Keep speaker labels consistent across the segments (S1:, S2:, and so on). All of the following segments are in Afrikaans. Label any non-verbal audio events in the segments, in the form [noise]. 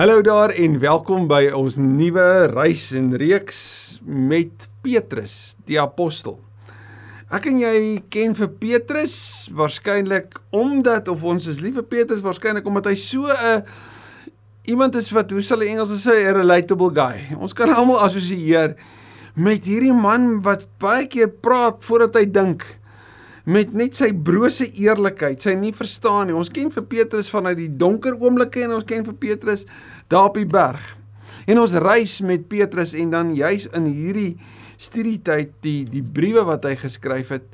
S1: Hallo daar en welkom by ons nuwe reis en reeks met Petrus, die apostel. Ek en jy ken vir Petrus waarskynlik omdat of ons is lief vir Petrus waarskynlik omdat hy so 'n iemand is wat hoe sal die Engels sê 'n relatable guy. Ons kan almal assosieer met hierdie man wat baie keer praat voordat hy dink met net sy brose eerlikheid, sy nie verstaan nie. Ons ken vir Petrus vanuit die donker oomblikke en ons ken vir Petrus daar op die berg. En ons reis met Petrus en dan juis in hierdie studietyd die die briewe wat hy geskryf het,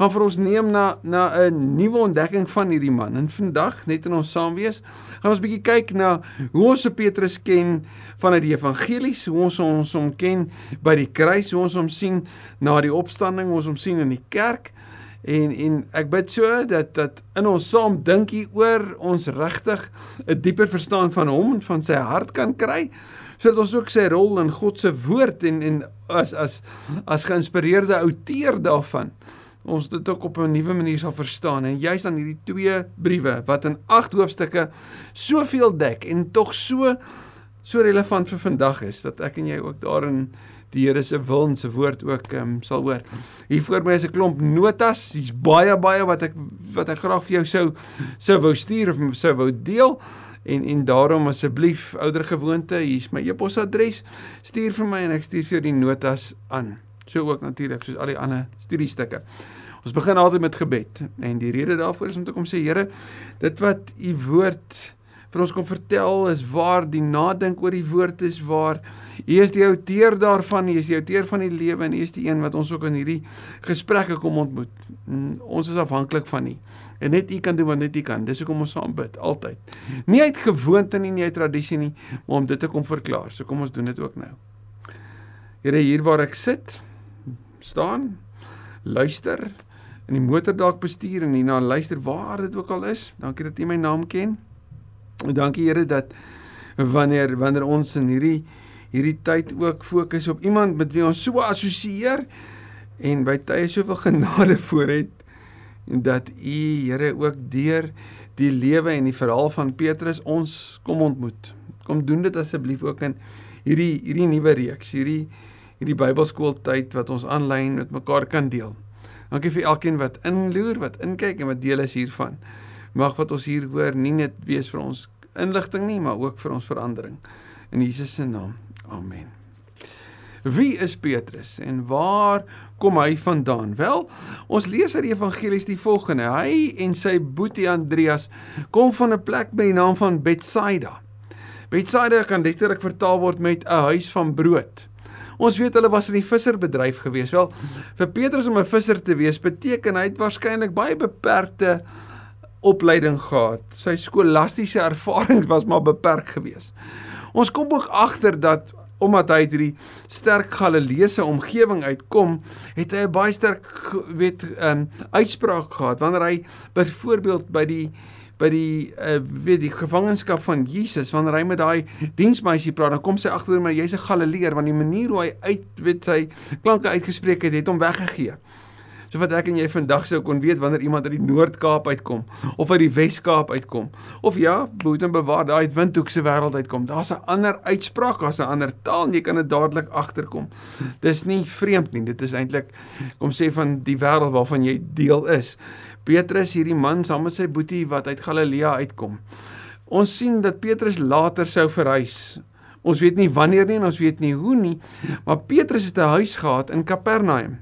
S1: gaan vir ons neem na na 'n nuwe ontdekking van hierdie man. En vandag, net in ons saam wees, gaan ons bietjie kyk na hoe ons se Petrus ken vanuit die evangelies, hoe ons ons hom ken by die kruis, hoe ons hom sien na die opstanding, hoe ons hom sien in die kerk En en ek bid so dat dat in ons saam dink hieroor ons regtig 'n dieper verstaan van hom en van sy hart kan kry sodat ons ook sy rol in God se woord en en as as as geïnspireerde outeur daarvan ons dit ook op 'n nuwe manier sal verstaan. En juist aan hierdie twee briewe wat in 8 hoofstukke soveel dek en tog so so relevant vir vandag is dat ek en jy ook daarin die Here se wil en se woord ook um, sal hoor. Hier voor my is 'n klomp notas. Hier's baie baie wat ek wat ek graag vir jou sou sou wou stuur of sou wou deel. En en daarom asseblief ouer gewoonte, hier's my e-posadres. Stuur vir my en ek stuur vir jou die notas aan. So ook natuurlik soos al die ander studiestukke. Ons begin altyd met gebed en die rede daarvoor is om te kom sê Here, dit wat u woord vir ons kom vertel is waar die nadink oor die woord is waar U is die outeur daarvan, U is die outeur van die lewe en U is die een wat ons ook in hierdie gesprekke kom ontmoet. Ons is afhanklik van U. En net U kan doen wat net U kan. Dis hoekom ons saam bid altyd. Nie uit gewoonte nie, nie uit tradisie nie, maar om dit te kom verklaar. So kom ons doen dit ook nou. Here hier waar ek sit, staan, luister in die motor dalk bestuur en hierna luister waar dit ook al is. Dankie dat U my naam ken. Dankie Here dat wanneer wanneer ons in hierdie hierdie tyd ook fokus op iemand met wie ons so assosieer en by tye soveel [laughs] genade voor het en dat u Here ook deur die lewe en die verhaal van Petrus ons kom ontmoet. Kom doen dit asseblief ook in hierdie hierdie nuwe reeks, hierdie hierdie Bybelskooltyd wat ons aanlyn met mekaar kan deel. Dankie vir elkeen wat inloer, wat inkyk en wat deel is hiervan mag wat ons hier hoor nie net wees vir ons inligting nie, maar ook vir ons verandering. In Jesus se naam. Amen. Wie is Petrus en waar kom hy vandaan? Wel, ons lees uit die evangelies die volgende. Hy en sy boetie Andreas kom van 'n plek met die naam van Betsaida. Betsaida kan letterlik vertaal word met 'n huis van brood. Ons weet hulle was in die visserbedryf gewees. Wel, vir Petrus om 'n visser te wees beteken hy het waarskynlik baie beperkte opleiding gehad. Sy skolastiese ervarings was maar beperk geweest. Ons kom ook agter dat omdat hy uit hierdie sterk Galileese omgewing uitkom, het hy 'n baie sterk weet um uitspraak gehad wanneer hy byvoorbeeld by die by die uh, weet die gevangenskap van Jesus wanneer hy met daai diensmeisie praat dan kom sy agter maar jy's 'n Galileer want die manier hoe hy uit weet sy klanke uitgespreek het het hom weggegee so wat ek en jy vandag sou kon weet wanneer iemand uit die Noord-Kaap uitkom of uit die Wes-Kaap uitkom of ja, moet en bewaar daai uit Windhoekse wêreld uitkom. Daar's 'n ander uitspraak, daar's 'n ander taal en jy kan dit dadelik agterkom. Dis nie vreemd nie, dit is eintlik kom sê van die wêreld waarvan jy deel is. Petrus hierdie man saam met sy boetie wat uit Galilea uitkom. Ons sien dat Petrus later sou verhuis. Ons weet nie wanneer nie en ons weet nie hoe nie, maar Petrus het 'n huis gehad in Kapernaum.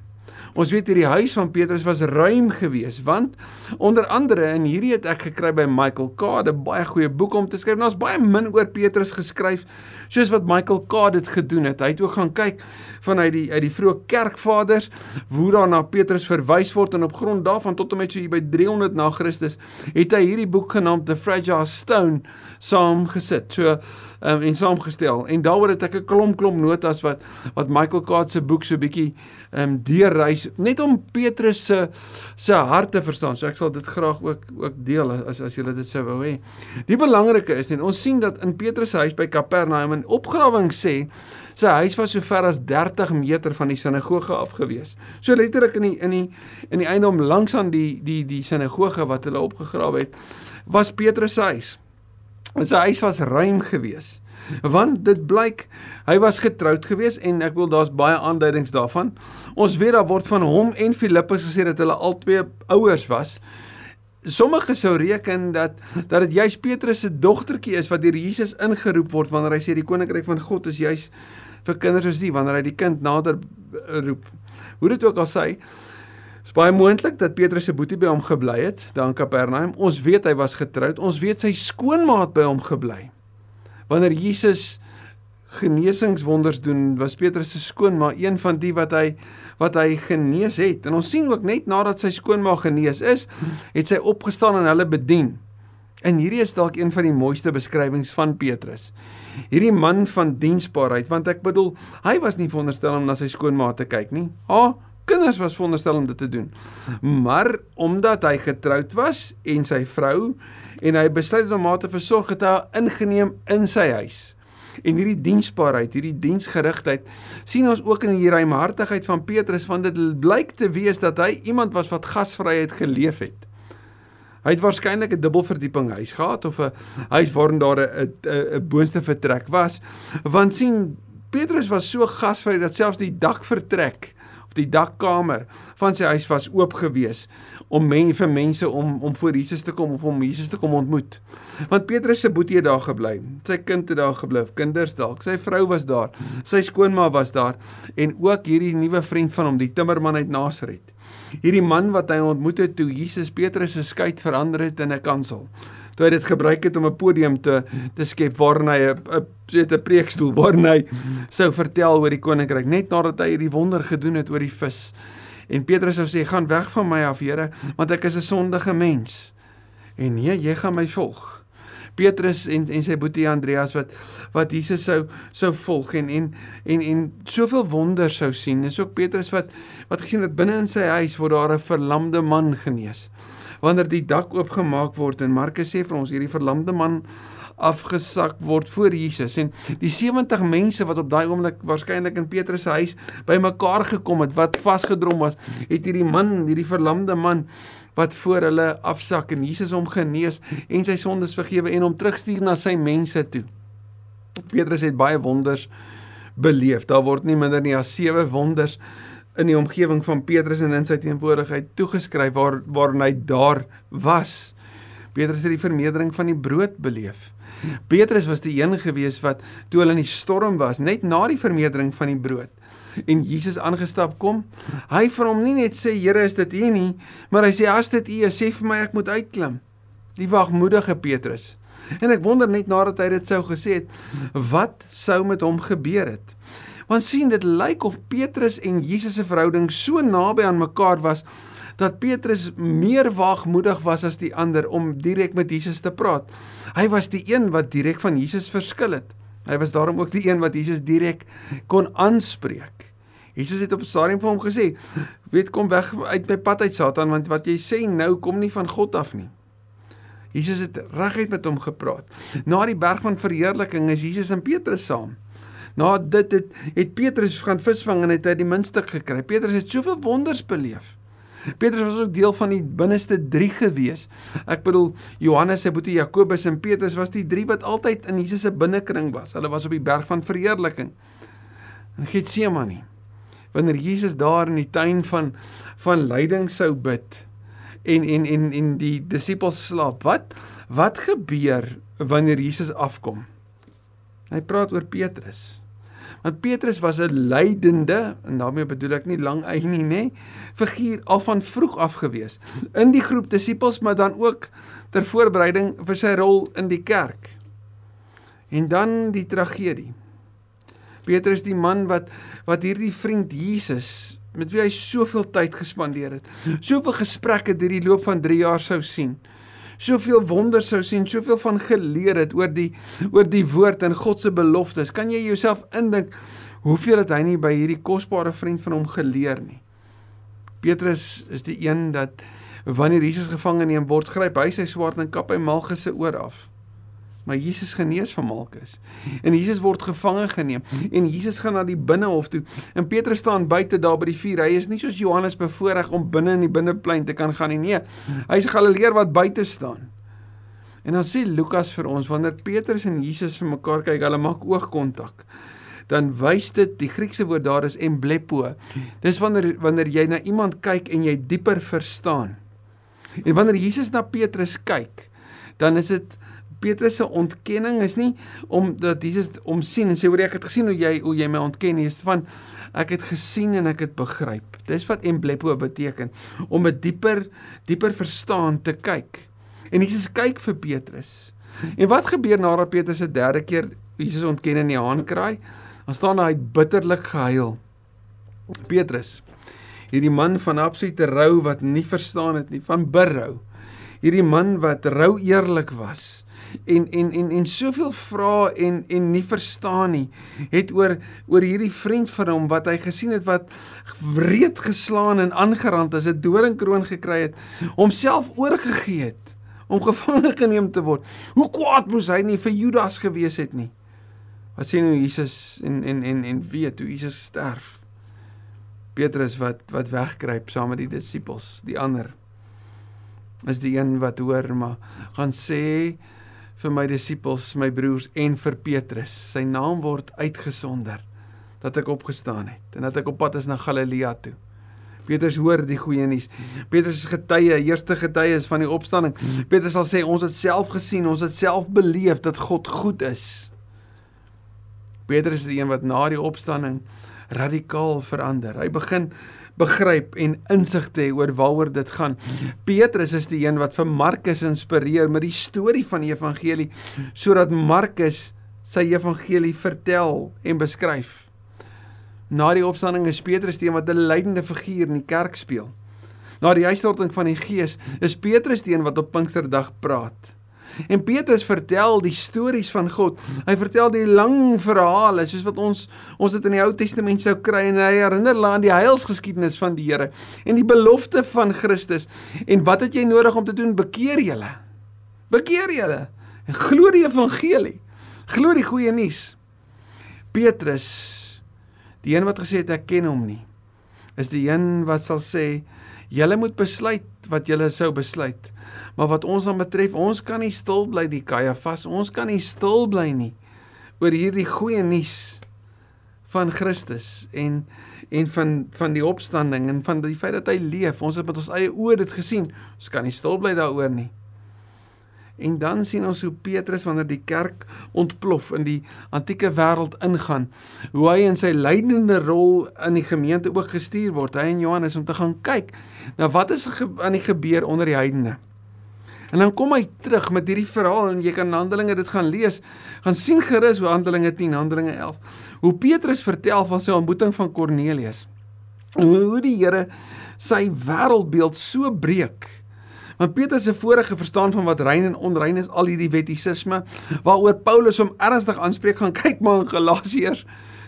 S1: Ons weet hierdie huis van Petrus was ruim geweest want onder andere in hierdie het ek gekry by Michael 'n baie goeie boek om te skryf. Is baie min oor Petrus geskryf soos wat Michael Card dit gedoen het. Hy het ook gaan kyk vanuit die uit die vroeë kerkvaders hoe daar na Petrus verwys word en op grond daarvan tot en met so hier by 300 na Christus het hy hierdie boek genaamd The Fragile Stone saamgesit. So um, en saamgestel en daaroor het ek 'n klomp klomp notas wat wat Michael Card se boek so bietjie ehm um, deurreis net om Petrus se se hart te verstaan. So ek sal dit graag ook ook deel as as julle dit sou wou hê. Die belangrike is net ons sien dat in Petrus se huis by Kapernaum 'n opgrawing sê sy huis was so ver as 30 meter van die sinagoge af gewees. So letterlik in die in die in die eindom langs aan die die die sinagoge wat hulle opgegrawe het, was Petrus se huis. Sy huis was ruim geweest. Want dit blyk hy was getroud geweest en ek wil daar's baie aanduidings daarvan. Ons weet daar word van hom en Filippus gesê dat hulle albei ouers was. Sommige sou reken dat dat dit juis Petrus se dogtertjie is wat deur Jesus ingeroep word wanneer hy sê die koninkryk van God is juis vir kinders soos die wanneer hy die kind nader roep. Hoe dit ook al sê, is baie moontlik dat Petrus se boetie by hom gebly het, daar in Kapernaum. Ons weet hy was getroud. Ons weet sy skoonmaat by hom gebly. Wanneer Jesus genesingswonders doen, was Petrus se skoonma een van die wat hy wat hy genees het. En ons sien ook net nadat sy skoonma genees is, het sy opgestaan en hulle bedien. En hierdie is dalk een van die mooiste beskrywings van Petrus. Hierdie man van diensbaarheid, want ek bedoel, hy was nie veronderstel om na sy skoonma te kyk nie. Ha, kinders was veronderstel om dit te doen. Maar omdat hy getroud was en sy vrou en hy besluit om haar te versorg het hy ingeneem in sy huis en hierdie diensbaarheid, hierdie diensgerigtheid sien ons ook in die ruimhartigheid van Petrus want dit blyk te wees dat hy iemand was wat gasvryheid geleef het. Hy het waarskynlik 'n dubbelverdieping huis gehad of 'n huis waarin daar 'n boonste vertrek was. Want sien Petrus was so gasvry dat selfs die dakvertrek of die dakkamer van sy huis was oop gewees om men, vir mense om om voor Jesus te kom of om Jesus te kom ontmoet. Want Petrus se boetie het daar gebly. Sy kind het daar gebly, kinders dalk. Sy vrou was daar. Sy skoonma was daar en ook hierdie nuwe vriend van hom, die timmerman uit Nasaret. Hierdie man wat hy ontmoet het toe Jesus Petrus se skei verander het in 'n kansel toe hy dit gebruik het om 'n podium te te skep waarin hy 'n weet 'n preekstoel waarin hy sou vertel oor die koninkryk net nadat hy hierdie wonder gedoen het oor die vis. En Petrus sou sê: "Gaan weg van my af, Here, want ek is 'n sondige mens." En nee, jy gaan my volg. Petrus en en sy boetie Andreas wat wat Jesus sou sou volg en en en en soveel wonders sou sien. Dis ook Petrus wat wat gesien het binne in sy huis word daar 'n verlamde man genees wanneer die dak oopgemaak word en Markus sê vir ons hierdie verlamde man afgesak word voor Jesus. En die 70 mense wat op daai oomblik waarskynlik in Petrus se huis bymekaar gekom het wat vasgedrom was het hierdie man hierdie verlamde man wat voor hulle afsak en Jesus hom genees en sy sondes vergewe en hom terugstuur na sy mense toe. Petrus het baie wonders beleef. Daar word nie minder nie as 7 wonders in die omgewing van Petrus en in sy teenwoordigheid toegeskryf waar waarin hy daar was. Petrus het die vermeerdering van die brood beleef. Petrus was die een gewees wat toe hulle in die storm was, net na die vermeerdering van die brood en Jesus aangestap kom, hy vir hom nie net sê Here is dit U nie, maar hy sê as dit U is, sê vir my ek moet uitklim. Die wagmoedige Petrus. En ek wonder net nadat hy dit sou gesê het, wat sou met hom gebeur het? Want sien dit lyk of Petrus en Jesus se verhouding so naby aan mekaar was dat Petrus meer waagmoedig was as die ander om direk met Jesus te praat. Hy was die een wat direk van Jesus verskil het. Hy was daarom ook die een wat Jesus direk kon aanspreek. Jesus het op stadium vir hom gesê: "Weet kom weg uit my pad uit Satan want wat jy sê nou kom nie van God af nie." Jesus het reguit met hom gepraat. Na die berg van verheerliking is Jesus en Petrus saam. Na dit het, het Petrus gaan visvang en het hy die muntstuk gekry. Petrus het soveel wonders beleef. Petrus was ook deel van die binneste 3 gewees. Ek bedoel Johannes se boetie Jakobus en Petrus was die 3 wat altyd in Jesus se binnekring was. Hulle was op die berg van verheerliking. In Getsemane. Wanneer Jesus daar in die tuin van van lyding sou bid en en en en die disippels slaap. Wat wat gebeur wanneer Jesus afkom? Hy praat oor Petrus. Want Petrus was 'n lydende en daarmee bedoel ek nie lang eie nie, nê, figuur al van vroeg af gewees in die groep disippels, maar dan ook ter voorbereiding vir sy rol in die kerk. En dan die tragedie. Petrus die man wat wat hierdie vriend Jesus met wie hy soveel tyd gespandeer het, soveel gesprekke deur die loop van 3 jaar sou sien soveel wonders sou sien, soveel van geleer het oor die oor die woord en God se beloftes. Kan jy jouself indink hoeveel het hy nie by hierdie kosbare vriend van hom geleer nie? Petrus is die een dat wanneer Jesus gevange neem word, gryp hy sy swaard en kap hy Malchus se oor af maar Jesus genees van Malkus. En Jesus word gevange geneem en Jesus gaan na die binnehof toe. En Petrus staan buite daar by die vuur. Hy is nie soos Johannes bevoorreg om binne in die binneplein te kan gaan nie. Nee, hy is 'n Galileer wat buite staan. En dan sê Lukas vir ons wanneer Petrus en Jesus vir mekaar kyk, hulle maak oogkontak. Dan wys dit die Griekse woord daar is emblepo. Dis wanneer wanneer jy na iemand kyk en jy dieper verstaan. En wanneer Jesus na Petrus kyk, dan is dit Petrus se ontkenning is nie omdat Jesus hom sien en sê hoor ek het gesien hoe jy hoe jy my ontken nie, is van ek het gesien en ek het begryp. Dis wat emblepo beteken om 'n dieper dieper verstaan te kyk. En Jesus kyk vir Petrus. En wat gebeur nadat Petrus se derde keer Jesus ontken in die haan kraai? Dan staan hy bitterlik gehuil. Petrus, hierdie man van absolute rou wat nie verstaan het nie, van berou. Hierdie man wat rou eerlik was en en en en soveel vra en en nie verstaan nie het oor oor hierdie vriend van hom wat hy gesien het wat wreed geslaan en aangerand as 'n doringkroon gekry het homself oorgegee het om gevange geneem te word. Hoe kwaad moes hy nie vir Judas gewees het nie. Wat sê nou Jesus en en en en weet hoe Jesus sterf. Petrus wat wat wegkruip saam met die disippels, die ander is die een wat hoor maar gaan sê vir my disippels, my broers en vir Petrus, sy naam word uitgesonder dat ek opgestaan het en dat ek op pad is na Galilea toe. Petrus hoor die goeie nuus. Petrus is getuie, eerste getuie is van die opstanding. Petrus sal sê ons het self gesien, ons het self beleef dat God goed is. Petrus is die een wat na die opstanding radikaal verander. Hy begin begryp en insig te hê oor waaroor dit gaan. Petrus is die een wat vir Markus inspireer met die storie van die evangelie sodat Markus sy evangelie vertel en beskryf. Na die opstanding is Petrus die een wat 'n leidende figuur in die kerk speel. Na die uitstorting van die Gees is Petrus die een wat op Pinksterdag praat. En Petrus vertel die stories van God. Hy vertel die lang verhale soos wat ons ons dit in die Ou Testament sou kry en hy herinner hulle aan die heilsgeskiedenis van die Here en die belofte van Christus. En wat het jy nodig om te doen? Bekeer julle. Bekeer julle en glo die evangelie. Glo die goeie nuus. Petrus Die een wat gesê het ek ken hom nie, is die een wat sal sê julle moet besluit wat julle sou besluit. Maar wat ons dan betref, ons kan nie stil bly die kaja vas. Ons kan nie stil bly nie oor hierdie goeie nuus van Christus en en van van die opstanding en van die feit dat hy leef. Ons het met ons eie oë dit gesien. Ons kan nie stil bly daaroor nie. En dan sien ons hoe Petrus wanneer die kerk ontplof in die antieke wêreld ingaan, hoe hy in sy leidende rol in die gemeente ook gestuur word, hy en Johannes om te gaan kyk na wat is aan die gebeur onder die heidene. En dan kom hy terug met hierdie verhaal en jy kan Handelinge dit gaan lees, gaan sien gerus hoe Handelinge 10, Handelinge 11, hoe Petrus vertel van sy ontmoeting van Kornelius. Hoe die Here sy wêreldbeeld so breek Want Petrus se vorige verstaan van wat rein en onrein is, al hierdie wettisisme waaroor Paulus hom ernstig aanspreek gaan [laughs] kyk maar in Galasiërs,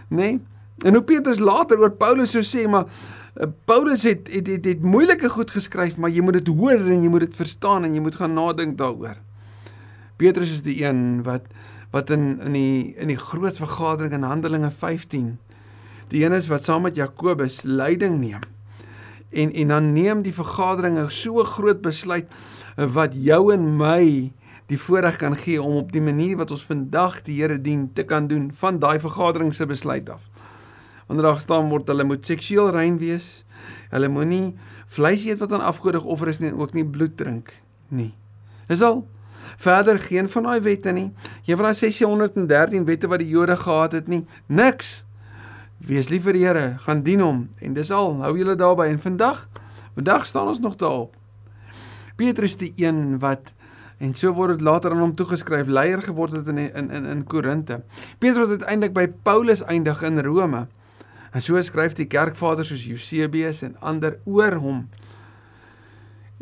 S1: nê? Nee? En hoe Petrus later oor Paulus sou sê maar eh, Paulus het het het, het moeilike goed geskryf, maar jy moet dit hoor en jy moet dit verstaan en jy moet gaan nadink daaroor. Petrus is die een wat wat in in die in die groot vergadering in Handelinge 15 die een is wat saam met Jakobus leiding neem en en dan neem die vergadering 'n so groot besluit wat jou en my die voorreg kan gee om op die manier wat ons vandag die Here dien te kan doen van daai vergadering se besluit af. Wanneer daar gestaan word hulle moet seksueel rein wees. Hulle moenie vleis eet wat aan afgode geoffer is nie en ook nie bloed drink nie. Dis al verder geen van daai wette nie. Jy van daai 613 wette wat die Jode gehad het nie. Niks. Wees lief vir die Here, gaan dien hom en dis al. Hou julle daarby en vandag, vandag staan ons nog daarop. Petrus die een wat en so word dit later aan hom toegeskryf leier geword het in in in in Korinte. Petrus het uiteindelik by Paulus eindig in Rome. En so skryf die kerkvaders soos Eusebius en ander oor hom.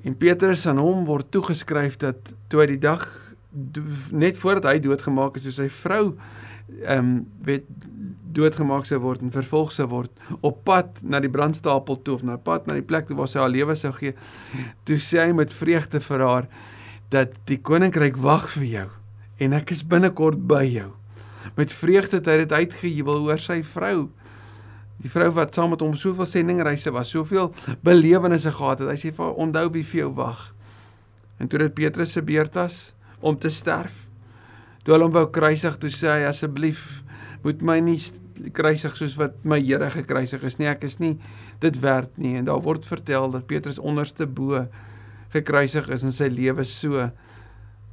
S1: En Petrus aan hom word toegeskryf dat toe hy die dag net voordat hy doodgemaak is, so sy vrou ehm um, weet doodgemaak sou word en vervolg sou word op pad na die brandstapel toe of na pad na die plek toe waar sy haar lewe sou gee. Toe sê hy met vreugde vir haar dat die koninkryk wag vir jou en ek is binnekort by jou. Met vreugde het hy dit uitgejubel oor sy vrou. Die vrou wat saam met hom soveel sendingreise was, soveel belewennisse gehad het. Hy sê vir onthou wie vir jou wag. En toe dit Petrus se beurt was, om te sterf. Toe hulle hom wou kruisig, toe sê hy asseblief moet my nie kruisig soos wat my Here gekruisig is nie. Ek is nie dit werd nie. En daar word vertel dat Petrus onderste bo gekruisig is en sy lewe so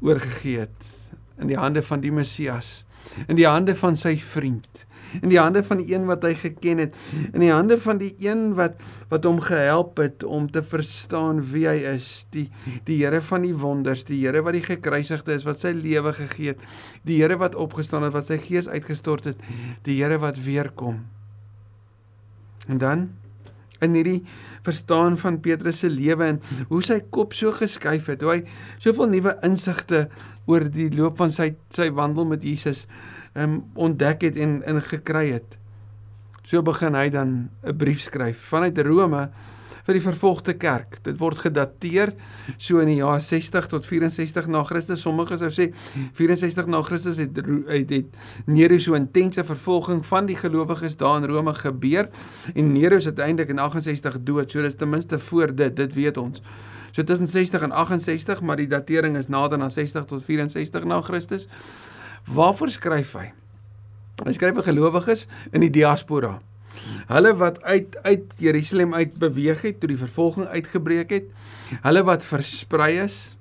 S1: oorgegee het in die hande van die Messias, in die hande van sy vriend, in die hande van die een wat hy geken het, in die hande van die een wat wat hom gehelp het om te verstaan wie hy is, die die Here van die wonders, die Here wat die gekruisigde is, wat sy lewe gegee het, die Here wat opgestaan het, wat sy gees uitgestort het, die Here wat weer kom. En dan in hierdie verstaan van Petrus se lewe en hoe sy kop so geskuif het, hoe hy soveel nuwe insigte oor die loop van sy sy wandel met Jesus um, ontdek het en in gekry het. So begin hy dan 'n brief skryf vanuit Rome vir die vervolgde kerk. Dit word gedateer so in die jaar 60 tot 64 na Christus. Sommige sou sê 64 na Christus het het, het Nero so intense vervolging van die gelowiges daar in Rome gebeur en Nero is uiteindelik in 68 dood. So dis ten minste voor dit, dit weet ons. So tussen 60 en 68, maar die datering is nader aan 60 tot 64 na Christus. Waarvoor skryf hy? Hy skryf vir gelowiges in die diaspora. Hulle wat uit uit Jerusalem uit beweeg het toe die vervolging uitgebreek het. Hulle wat versprei is.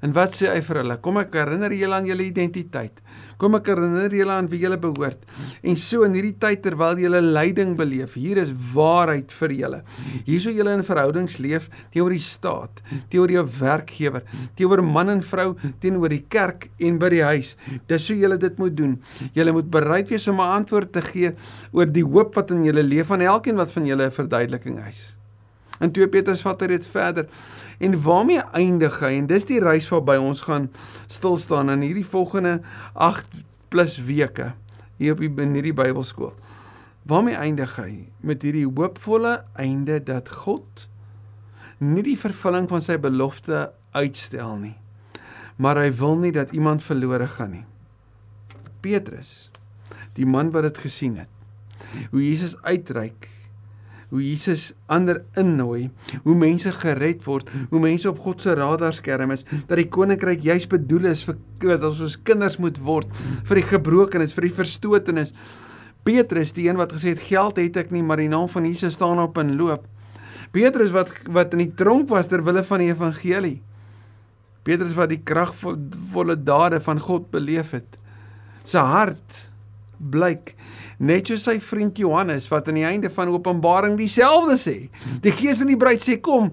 S1: En wat sê hy vir hulle? Kom ek herinner julle aan julle identiteit. Kom ek herinner julle aan wie julle behoort. En so in hierdie tyd terwyl julle lyding beleef, hier is waarheid vir julle. Hierso julle in verhoudings leef teenoor die staat, teenoor jou werkgewer, teenoor man en vrou, teenoor die kerk en by die huis. Dis so julle dit moet doen. Julle moet bereid wees om 'n antwoord te gee oor die hoop wat in julle leef aan elkeen wat van julle 'n verduideliking eis. In 2 Petrus vat hy dit verder. En waarmee eindig hy? En dis die reis waarby ons gaan stil staan in hierdie volgende 8 plus weke hier op die in hierdie Bybelskool. Waarmee eindig hy? Met hierdie hoopvolle einde dat God nie die vervulling van sy belofte uitstel nie. Maar hy wil nie dat iemand verlore gaan nie. Petrus, die man wat dit gesien het, hoe Jesus uitreik hoe Jesus ander innooi, hoe mense gered word, hoe mense op God se radarskerm is, dat die koninkryk juis bedoel is vir dat ons ons kinders moet word vir die gebrokenes, vir die verstotenes. Petrus, die een wat gesê het geld het ek nie, maar die naam van Jesus staan op en loop. Petrus wat wat in die tronk was ter wille van die evangelie. Petrus wat die kragvolle dade van God beleef het. Sy hart blyk net soos sy vriend Johannes wat aan die einde van Openbaring dieselfde sê. Die Gees in die bruid sê kom.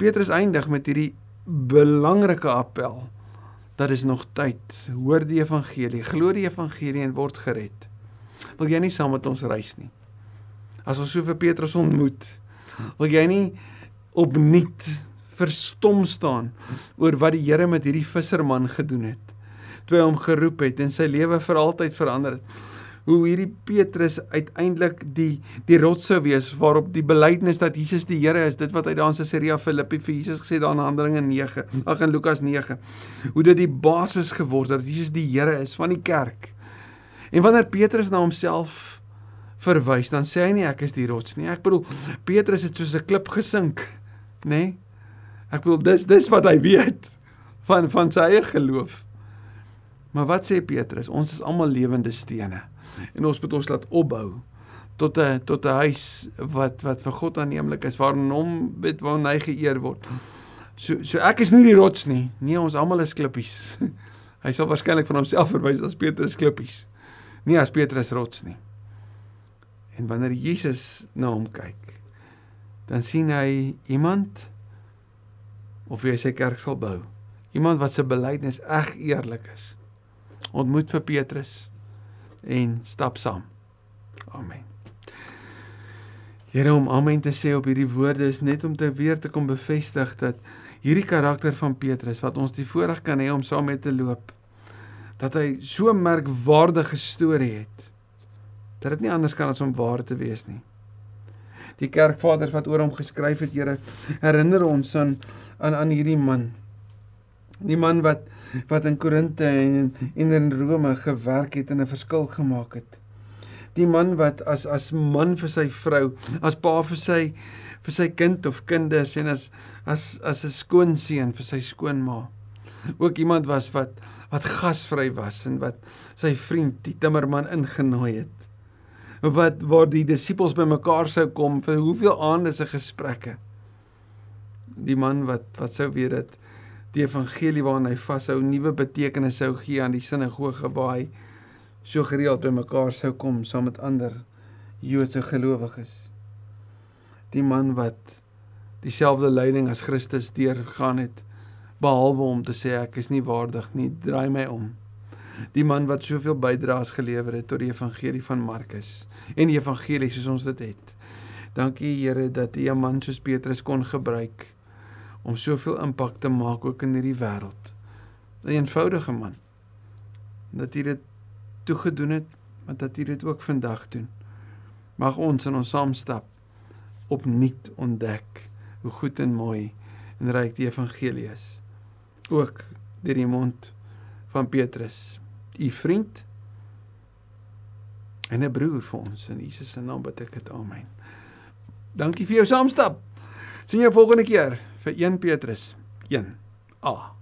S1: Petrus eindig met hierdie belangrike appel. Dat is nog tyd. Hoor die evangelie, glo die evangelie en word gered. Wil jy nie saam met ons reis nie? As ons so vir Petrus ontmoet, wil jy nie opnuut verstom staan oor wat die Here met hierdie visserman gedoen het? Toe hy hom geroep het en sy lewe vir altyd verander het hoe hierdie Petrus uiteindelik die die rots sou wees waarop die belydenis dat Jesus die Here is, dit wat hy daar in Caesarea Philippi vir Jesus gesê daar in Handelinge 9, ag in Lukas 9. Hoe dit die basis geword het dat Jesus die Here is van die kerk. En wanneer Petrus na homself verwys, dan sê hy nie ek is die rots nie. Ek bedoel Petrus het soos 'n klip gesink, nê? Nee? Ek bedoel dis dis wat hy weet van van sy eie geloof. Maar wat sê Petrus? Ons is almal lewende stene en ons moet ons laat opbou tot 'n tot 'n huis wat wat vir God aanneemlik is waarin hom weet waar hy geëer word. So so ek is nie die rots nie. Nee, ons almal is klippies. [laughs] hy sal waarskynlik van homself verwys as Petrus klippies. Nie as Petrus rots nie. En wanneer Jesus na hom kyk, dan sien hy iemand of wie hy sy kerk sal bou. Iemand wat se belydenis reg eerlik is. Ontmoet vir Petrus en stap saam. Amen. Here om amen te sê op hierdie woorde is net om te weer te kom bevestig dat hierdie karakter van Petrus wat ons die voorreg kan hê om saam met te loop dat hy so merkwaardige storie het dat dit nie anders kan as om waar te wees nie. Die kerkvaders wat oor hom geskryf het, Here, herinner ons aan aan aan hierdie man. Die man wat wat in Korinte en en in Rome gewerk het en 'n verskil gemaak het. Die man wat as as man vir sy vrou, as pa vir sy vir sy kind of kinders en as as as 'n skoonseun vir sy skoonma. ook iemand was wat wat gasvry was en wat sy vriend die timmerman ingenooi het. Wat waar die disippels bymekaar sou kom vir hoeveel aande se gesprekke. Die man wat wat sou weet dat die evangelie waarna hy vashou nuwe betekenis sou gee aan die sinagoge waar hy so gereeld bymekaar sou kom saam met ander Joodse gelowiges. Die man wat dieselfde lyding as Christus deurgaan het behalwe om te sê ek is nie waardig nie, draai my om. Die man wat soveel bydraes gelewer het tot die evangelie van Markus en die evangelie soos ons dit het. Dankie Here dat U 'n man soos Petrus kon gebruik om soveel impak te maak ook in hierdie wêreld. 'n Eenvoudige man. Dat U dit toegedoen het, maar dat U dit ook vandag doen. Mag ons in ons saamstap opnuut ontdek hoe goed en mooi en ryk die evangelie is ook deur die mond van Petrus, u vriend en 'n broer vir ons in Jesus se naam bid ek dit. Amen. Dankie vir jou saamstap. Sien jou volgende keer vir 1 Petrus 1. A.